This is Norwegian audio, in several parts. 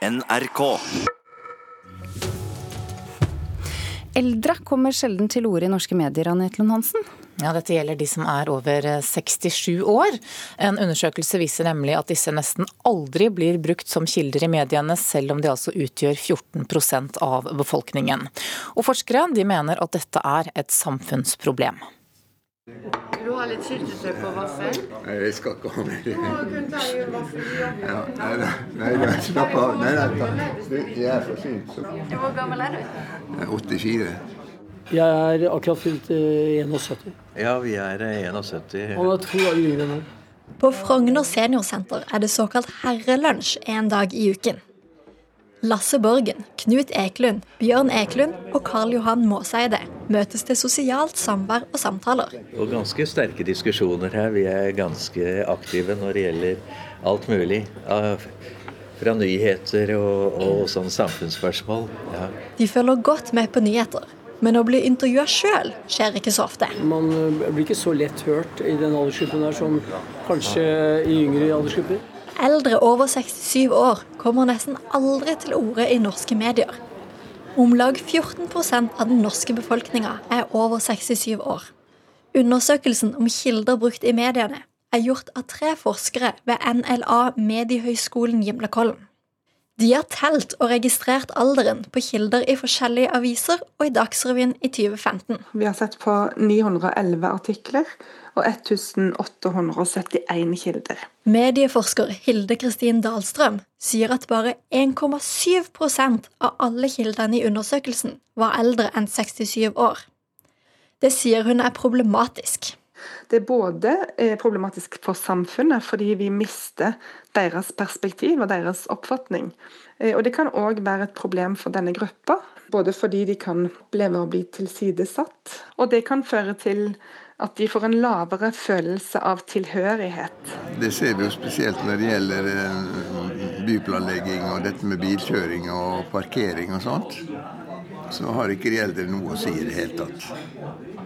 NRK. Eldre kommer sjelden til orde i norske medier, Anette Lund Hansen. Ja, Dette gjelder de som er over 67 år. En undersøkelse viser nemlig at disse nesten aldri blir brukt som kilder i mediene, selv om de altså utgjør 14% av befolkningen. Og Forskere de mener at dette er et samfunnsproblem. Ha litt syltetøy på vaffel? Nei, jeg skal ikke ha mer. Ja, nei, nei, nei, slapp av. Nei, nei, ta. Jeg er for sent. Hvor gammel er du? Er 84. Jeg er akkurat fylt eh, 71. Ja, vi er eh, 71. Han er to dager yngre enn meg. På Frogner seniorsenter er det såkalt herrelunsj en dag i uken. Lasse Borgen, Knut Eklund, Bjørn Eklund og Karl Johan Måseide møtes til sosialt samvær og samtaler. Og ganske sterke diskusjoner her. Vi er ganske aktive når det gjelder alt mulig. Fra nyheter og, og sånn samfunnsspørsmål. Ja. De følger godt med på nyheter, men å bli intervjua sjøl skjer ikke så ofte. Man blir ikke så lett hørt i den aldersgruppen der som kanskje i yngre aldersgrupper. Eldre over 67 år kommer nesten aldri til orde i norske medier. Om lag 14% av den norske befolkninga er over 67 år. Undersøkelsen om kilder brukt i mediene er gjort av tre forskere ved NLA Mediehøgskolen Gimlekollen. De har telt og registrert alderen på kilder i forskjellige aviser og i Dagsrevyen i 2015. Vi har sett på 911 artikler og 1871 kilder. Medieforsker Hilde Kristin Dahlstrøm sier at bare 1,7% av alle kildene i undersøkelsen var eldre enn 67 år. Det sier hun er problematisk. Det er både eh, problematisk for samfunnet, fordi vi mister deres perspektiv og deres oppfatning. Eh, Og det kan òg være et problem for denne gruppa, både fordi de kan oppleve å bli tilsidesatt, og det kan føre til at de får en lavere følelse av tilhørighet. Det ser vi jo spesielt når det gjelder eh, byplanlegging og dette med bilkjøring og parkering og sånt. Så har ikke de eldre noe å si i det hele tatt.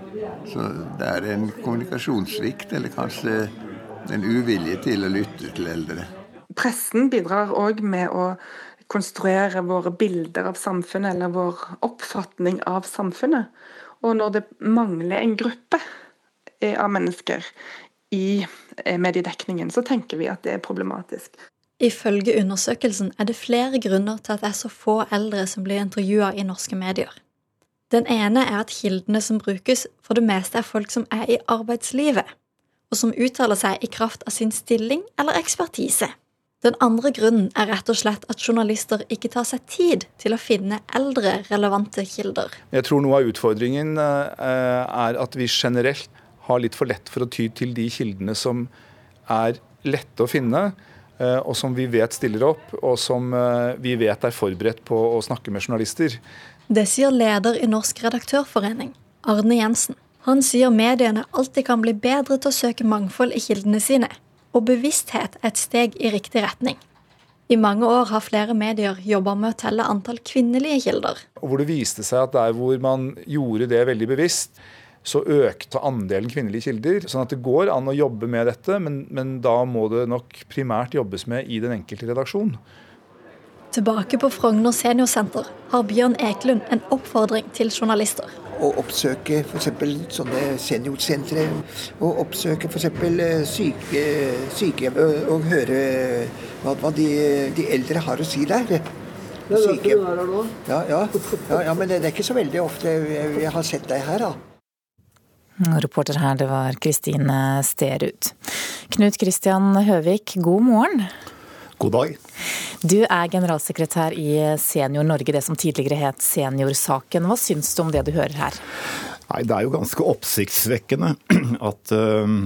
Så det er en kommunikasjonssvikt, eller kanskje en uvilje til å lytte til eldre. Pressen bidrar òg med å konstruere våre bilder av samfunnet, eller vår oppfatning av samfunnet. Og når det mangler en gruppe eh, av mennesker i eh, mediedekningen, så tenker vi at det er problematisk. Ifølge undersøkelsen er det flere grunner til at det er så få eldre som blir intervjua i norske medier. Den ene er at kildene som brukes, for det meste er folk som er i arbeidslivet, og som uttaler seg i kraft av sin stilling eller ekspertise. Den andre grunnen er rett og slett at journalister ikke tar seg tid til å finne eldre, relevante kilder. Jeg tror noe av utfordringen eh, er at vi generelt har litt for lett for å ty til de kildene som er lette å finne, og som vi vet stiller opp, og som eh, vi vet er forberedt på å snakke med journalister. Det sier leder i Norsk redaktørforening, Arne Jensen. Han sier mediene alltid kan bli bedre til å søke mangfold i kildene sine, og bevissthet er et steg i riktig retning. I mange år har flere medier jobba med å telle antall kvinnelige kilder. Hvor det viste seg at der hvor man gjorde det veldig bevisst, så økte andelen kvinnelige kilder. Sånn at det går an å jobbe med dette, men, men da må det nok primært jobbes med i den enkelte redaksjon. Tilbake på Frogner seniorsenter har Bjørn Eklund en oppfordring til journalister. Å oppsøke f.eks. sånne seniorsentre, og oppsøke f.eks. Syke, sykehjem og, og høre hva, hva de, de eldre har å si der. Er er nå. Ja, ja, ja, ja, men det er ikke så veldig ofte vi jeg har sett deg her, da. Reporter her, det var Kristine Sterud. Knut Kristian Høvik, god morgen. God dag. Du er generalsekretær i Senior Norge, det som tidligere het Seniorsaken. Hva syns du om det du hører her? Nei, Det er jo ganske oppsiktsvekkende at uh,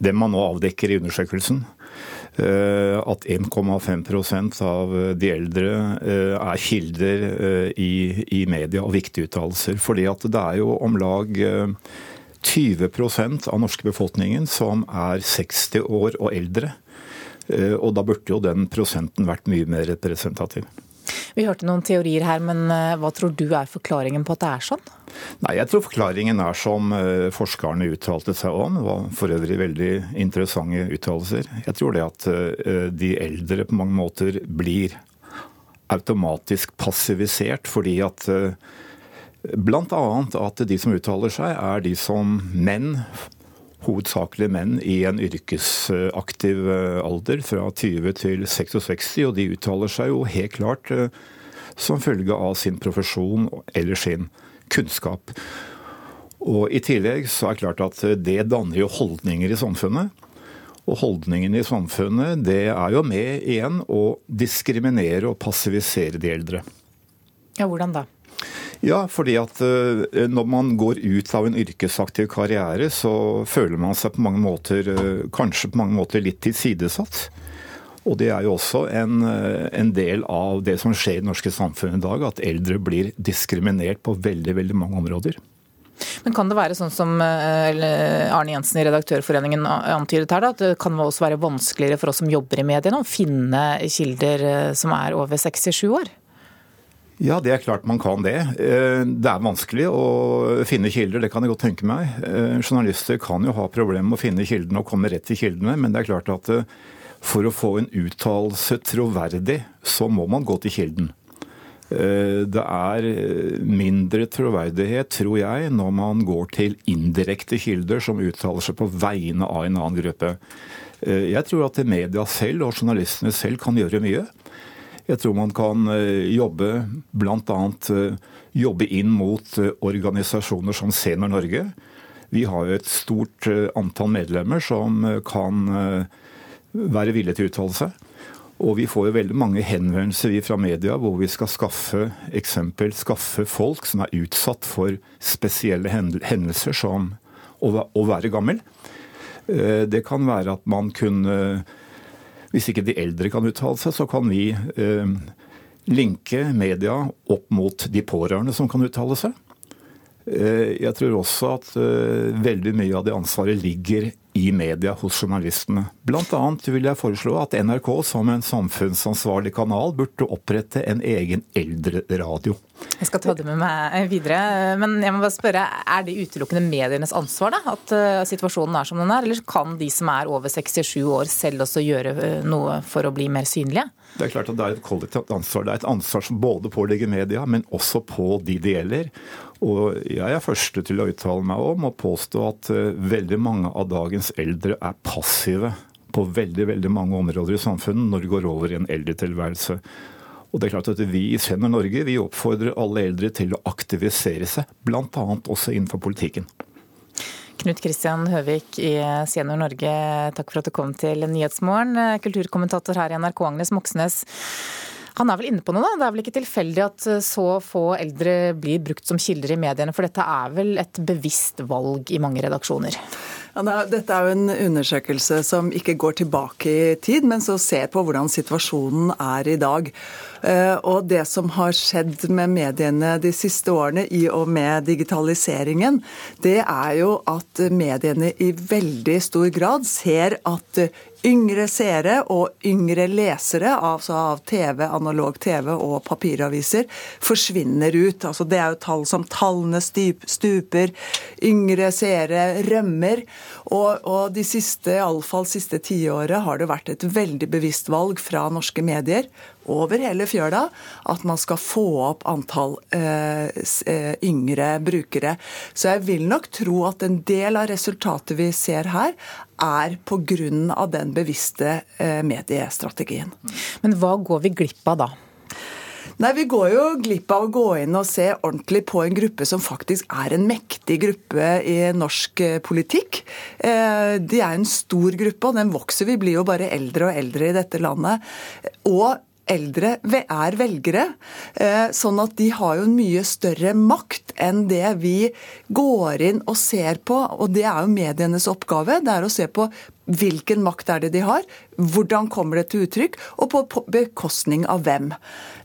det man nå avdekker i undersøkelsen, uh, at 1,5% av de eldre uh, er kilder i, i, media og viktige uttalelser. Fordi at det er jo om lag 20% av norske befolkningen som er 60 år og eldre. Og da burde jo den prosenten vært mye mer representativ. Vi hørte noen teorier her, men hva tror du er forklaringen på at det er sånn? Nei, Jeg tror forklaringen er som forskerne uttalte seg om. Det var for øvrig veldig interessante uttalelser. Jeg tror det at de eldre på mange måter blir automatisk passivisert, fordi at Bl.a. at de som uttaler seg, er de som menn, hovedsakelig menn i en yrkesaktiv alder, fra 20 til 66, og de uttaler seg jo helt klart som følge av sin profesjon eller sin kunnskap. Og I tillegg så er det klart at det danner jo holdninger i samfunnet. Og holdningene i samfunnet det er jo med igjen å diskriminere og passivisere de eldre. Ja, Hvordan da? Ja, fordi at eh, når man går ut av en yrkesaktiv karriere, så føler man seg på mange måter, eh, kanskje på mange måter litt tilsidesatt. Og det er jo også en, eh, en, del av det som skjer i det norske samfunnet i dag, at eldre blir diskriminert på veldig, veldig mange områder. Men kan det være sånn som Arne Jensen i Redaktørforeningen antydet her, da, at det kan også være vanskeligere for oss som jobber i mediene å finne kilder som er over 67 år? Ja, det er klart man kan det. Eh, det er vanskelig å finne kilder, det kan jeg godt tenke meg. Eh, journalister kan jo ha problemer med å finne kildene og komme rett til kildene, men det er klart at eh, for å få en uttalelse troverdig, så må man gå til kilden. Det er mindre troverdighet, tror jeg, når man går til indirekte kilder som uttaler seg på vegne av en annen gruppe. Jeg tror at media selv og journalistene selv kan gjøre mye. Jeg tror man kan eh, jobbe bl.a. Eh, jobbe inn mot eh, organisasjoner som Senior Norge. Vi har jo et stort antall medlemmer som kan være villige til å uttale seg. Og vi får jo veldig mange henvendelser fra media hvor vi skal skaffe eksempel, skaffe folk som er utsatt for spesielle hendelser, som å være gammel. Det kan være at man kunne hvis ikke de eldre kan uttale seg, så kan vi eh, linke media opp mot de pårørende som kan uttale seg. Eh, jeg tror også at eh, veldig mye av det ansvaret ligger i media hos journalistene. Annet vil jeg foreslå at NRK som en samfunnsansvarlig kanal burde opprette en egen eldreradio. Jeg skal ta det med meg videre, men jeg må bare spørre, er det utelukkende medienes ansvar da, at uh, situasjonen er som den er, eller kan de som er over 67 år selv også gjøre uh, noe for å bli mer synlige? Det er klart at det er et kollektivt ansvar. Det er et ansvar som både pålegger media, men også på de det gjelder. Og jeg er første til å uttale meg om og påstå at uh, veldig mange av dagens eldre er passive på veldig veldig mange områder i samfunnet når de går over i en eldretilværelse. Og det er klart at Vi i Senior Norge vi oppfordrer alle eldre til å aktivisere seg, bl.a. også innenfor politikken. Knut Kristian Høvik i Senior Norge, takk for at du kom til Nyhetsmorgen. Kulturkommentator her i NRK, Agnes Moxnes. Han er vel inne på noe, da? Det er vel ikke tilfeldig at så få eldre blir brukt som kilder i mediene, for dette er vel et bevisst valg i mange redaksjoner? Ja, dette er jo en undersøkelse som ikke går tilbake i tid, men så ser på hvordan situasjonen er i dag. Eh, og det som har skjedd med mediene de siste årene i og med digitaliseringen, det er jo at mediene i veldig stor grad ser at yngre seere og yngre lesere altså av TV, analog TV og papiraviser forsvinner ut. Altså det er jo tall som tallene stuper, yngre seere rømmer. Og, og de siste, iallfall siste tiåret har det vært et veldig bevisst valg fra norske medier over hele fjøla at man skal få opp antall eh, eh yngre brukere. Så jeg vil nok tro at en del av resultatet vi ser her, er pga. den bevisste eh, mediestrategien. Men hva går vi glipp av da? Nei, Vi går jo glipp av å gå inn og se ordentlig på en gruppe som faktisk er en mektig gruppe i norsk eh, politikk. Eh, de er en stor gruppe, og den vokser. Vi blir jo bare eldre og eldre i dette landet. Og eldre er velgere. Sånn at de har jo en mye større makt enn det vi går inn og ser på. Og det er jo medienes oppgave. Det er å se på hvilken makt er det de har, hvordan kommer det til uttrykk, og på bekostning av hvem.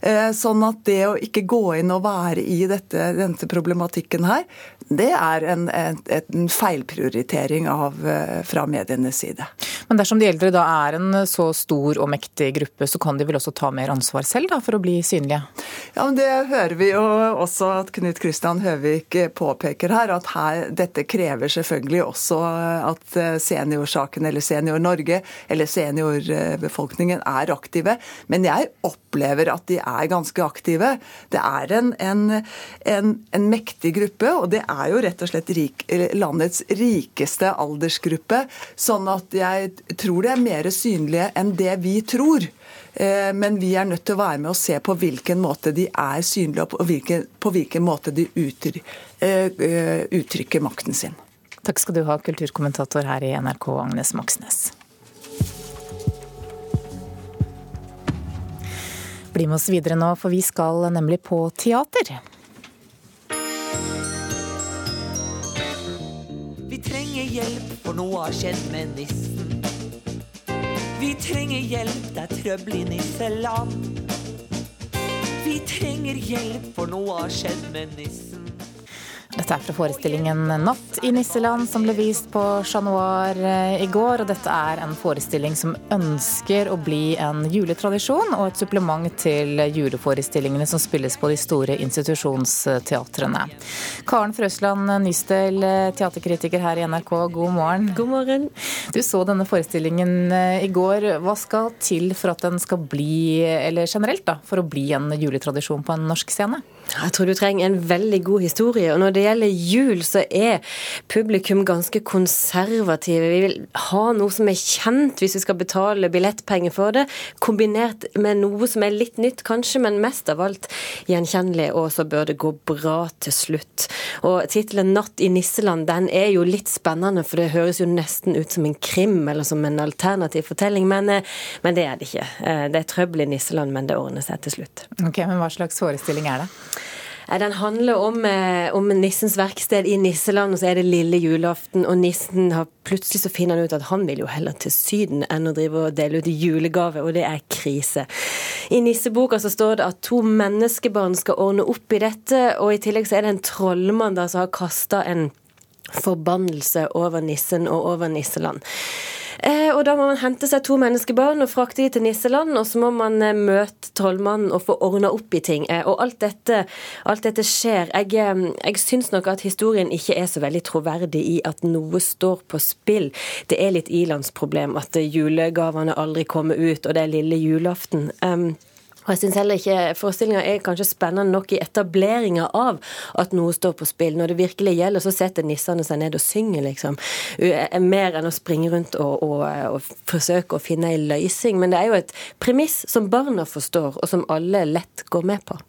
Eh, sånn at det å ikke gå inn og være i dette, denne problematikken her, det er en, en, en feilprioritering av, eh, fra medienes side. Men dersom de eldre da er en så stor og mektig gruppe, så kan de vel også ta mer ansvar selv da, for å bli synlige? Ja, men Det hører vi jo også at Knut Kristian Høvik påpeker her. At her, dette krever selvfølgelig også at seniorsaken eller Senior Norge eller seniorbefolkningen er aktive. Men jeg opplever at de er ganske aktive. Det er en, en, en, en mektig gruppe, og det er jo rett og slett rik, landets rikeste aldersgruppe. Sånn at jeg tror de er mer synlige enn det vi tror. Eh, men vi er nødt til å være med og se på hvilken måte de er synlige, og på hvilken, måte de eh, eh, uttrykker makten sin. Takk skal du ha, kulturkommentator her i NRK, Agnes Moxnes. Bli med oss videre nå, for vi skal nemlig på teater. Trenger hjelp, for noe har skjedd med nissen. Vi trenger hjelp, det er trøbbel i nisseland. Vi trenger hjelp, for noe har skjedd med nissen. Dette er fra forestillingen 'Natt i nisseland', som ble vist på Chat Noir eh, i går. Og dette er en forestilling som ønsker å bli en juletradisjon, og et supplement til juleforestillingene som spilles på de store institusjonsteatrene. Karen Frøsland Nystel, teaterkritiker her i NRK, god morgen. God morgen. Du så denne forestillingen eh, i går. Hva skal til for at den skal bli, eller generelt da, for å bli en juletradisjon på en norsk scene? Jeg tror du trenger en veldig god historie. og når det gjelder jul, så er publikum ganske konservative. Vi vil ha noe som er kjent hvis vi skal betale billettpenger for det, kombinert med noe som er litt nytt, kanskje, men mest av alt gjenkjennelig, og så bør det gå bra til slutt. Og tittelen 'Natt i nisseland' den er jo litt spennende, for det høres jo nesten ut som en krim eller som en alternativ fortelling, men, eh, men det er det ikke. Eh, det er trøbbel i nisseland, men det ordner seg til slutt. Ok, Men hva slags forestilling er det? Den handler om, eh, om, nissens verksted i nisseland, og så er det lille julaften. Og nissen har plutselig så finner han ut at han vil jo heller til Syden enn å drive og dele ut julegave, og det er krise. I nisseboka så står det at to menneskebarn skal ordne opp i dette, og i tillegg så er det en trollmann da som har kasta en forbannelse over nissen og over nisseland. Eh, og da må man hente seg to menneskebarn og frakte de til nisseland, og så må man eh, møte trollmannen og få ordna opp i ting. Eh, og alt dette, alt dette skjer. Jeg, jeg syns nok at historien ikke er så veldig troverdig i at noe står på spill. Det er litt ilandsproblem at julegavene aldri kommer ut, og det er lille julaften. Um, og jeg syns heller ikke forestillinga er kanskje spennende nok i etableringa av at noe står på spill. Når det virkelig gjelder, så setter nissene seg ned og synger, liksom. Mer enn å springe rundt og, og, og forsøke å finne ei løsning. Men det er jo et premiss som barna forstår, og som alle lett går med på.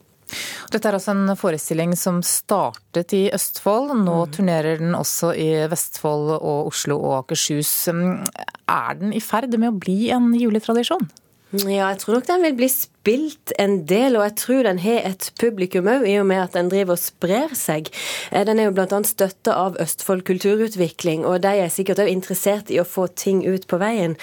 Dette er altså en forestilling som startet i Østfold. Nå mm. turnerer den også i Vestfold og Oslo og Akershus. Er den i ferd med å bli en juletradisjon? Ja, jeg tror nok den vil bli spilt en del, og jeg tror den har et publikum òg, i og med at den driver og sprer seg. Eh, den er jo bl.a. støtta av Østfold kulturutvikling, og de er sikkert òg interessert i å få ting ut på veien.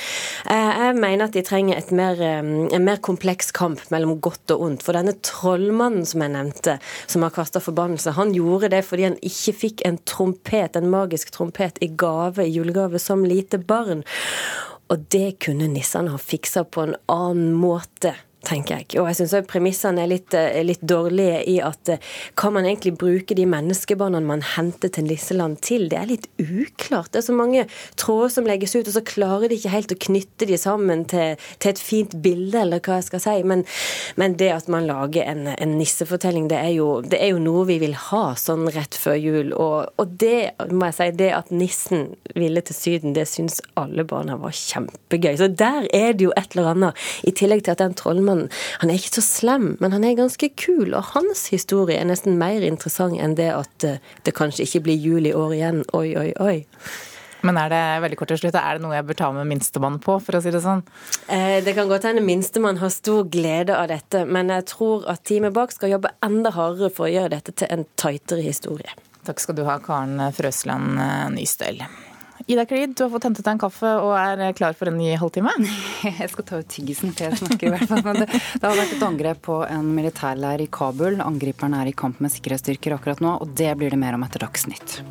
Eh, jeg mener at de trenger mer, eh, en mer kompleks kamp mellom godt og ondt. For denne trollmannen som jeg nevnte, som har kasta forbannelse, han gjorde det fordi han ikke fikk en trompet, en magisk trompet, i gave, i julegave som lite barn. Og det kunne nissene ha fiksa på en annen måte tenker jeg. Og jeg syns premissene er litt, eh, litt, dårlige i at kan hva man egentlig bruker de menneskebarna man henter til Nisseland til, det er litt uklart. Det er så mange tråder som legges ut, og så klarer de ikke helt å knytte de sammen til, til et fint bilde, eller hva jeg skal si. Men, men det at man lager en, en nissefortelling, det er, jo, det er, jo, noe vi vil ha sånn rett før jul. Og, og det må jeg si, det at nissen ville til Syden, det syns alle barna var kjempegøy. Så der er det jo et eller annet, i tillegg til at den trollmannen han, han, er ikke så slem, men han er ganske kul. Og hans historie er nesten mer interessant enn det at eh, det kanskje ikke blir jul i år igjen. Oi, oi, oi. Men er det veldig kort til slutt, er det noe jeg bør ta med minstemann på, for å si det sånn? Eh, det kan godt hende minstemann har stor glede av dette, men jeg tror at teamet bak skal jobbe enda hardere for å gjøre dette til en tightere historie. Takk skal du ha, Karen Frøsland Nystøl. Ida Creed, du har fått hentet deg en kaffe og er klar for en ny halvtime? Jeg skal ta ut tyggisen før jeg snakker, i hvert fall. Men det, det, har vært et angrep på en militærleir i Kabul. Angriperen er i kamp med sikkerhetsstyrker akkurat nå, og det blir det mer om etter Dagsnytt.